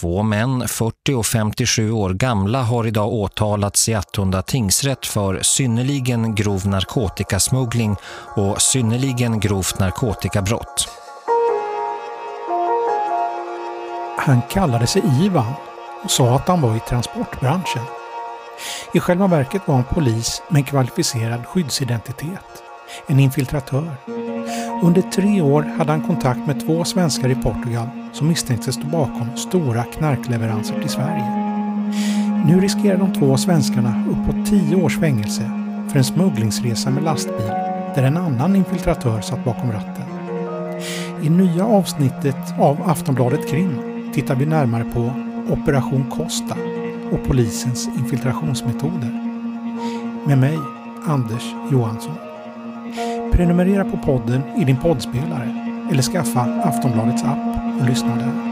Två män, 40 och 57 år gamla, har idag åtalats i Attunda tingsrätt för synnerligen grov narkotikasmuggling och synnerligen grovt narkotikabrott. Han kallade sig Ivan och sa att han var i transportbranschen. I själva verket var han polis med en kvalificerad skyddsidentitet. En infiltratör. Under tre år hade han kontakt med två svenskar i Portugal som misstänktes stå bakom stora knarkleveranser till Sverige. Nu riskerar de två svenskarna uppåt tio års fängelse för en smugglingsresa med lastbil där en annan infiltratör satt bakom ratten. I nya avsnittet av Aftonbladet Krim tittar vi närmare på Operation Costa och polisens infiltrationsmetoder. Med mig, Anders Johansson. Prenumerera på podden i din poddspelare eller skaffa Aftonbladets app och lyssna där.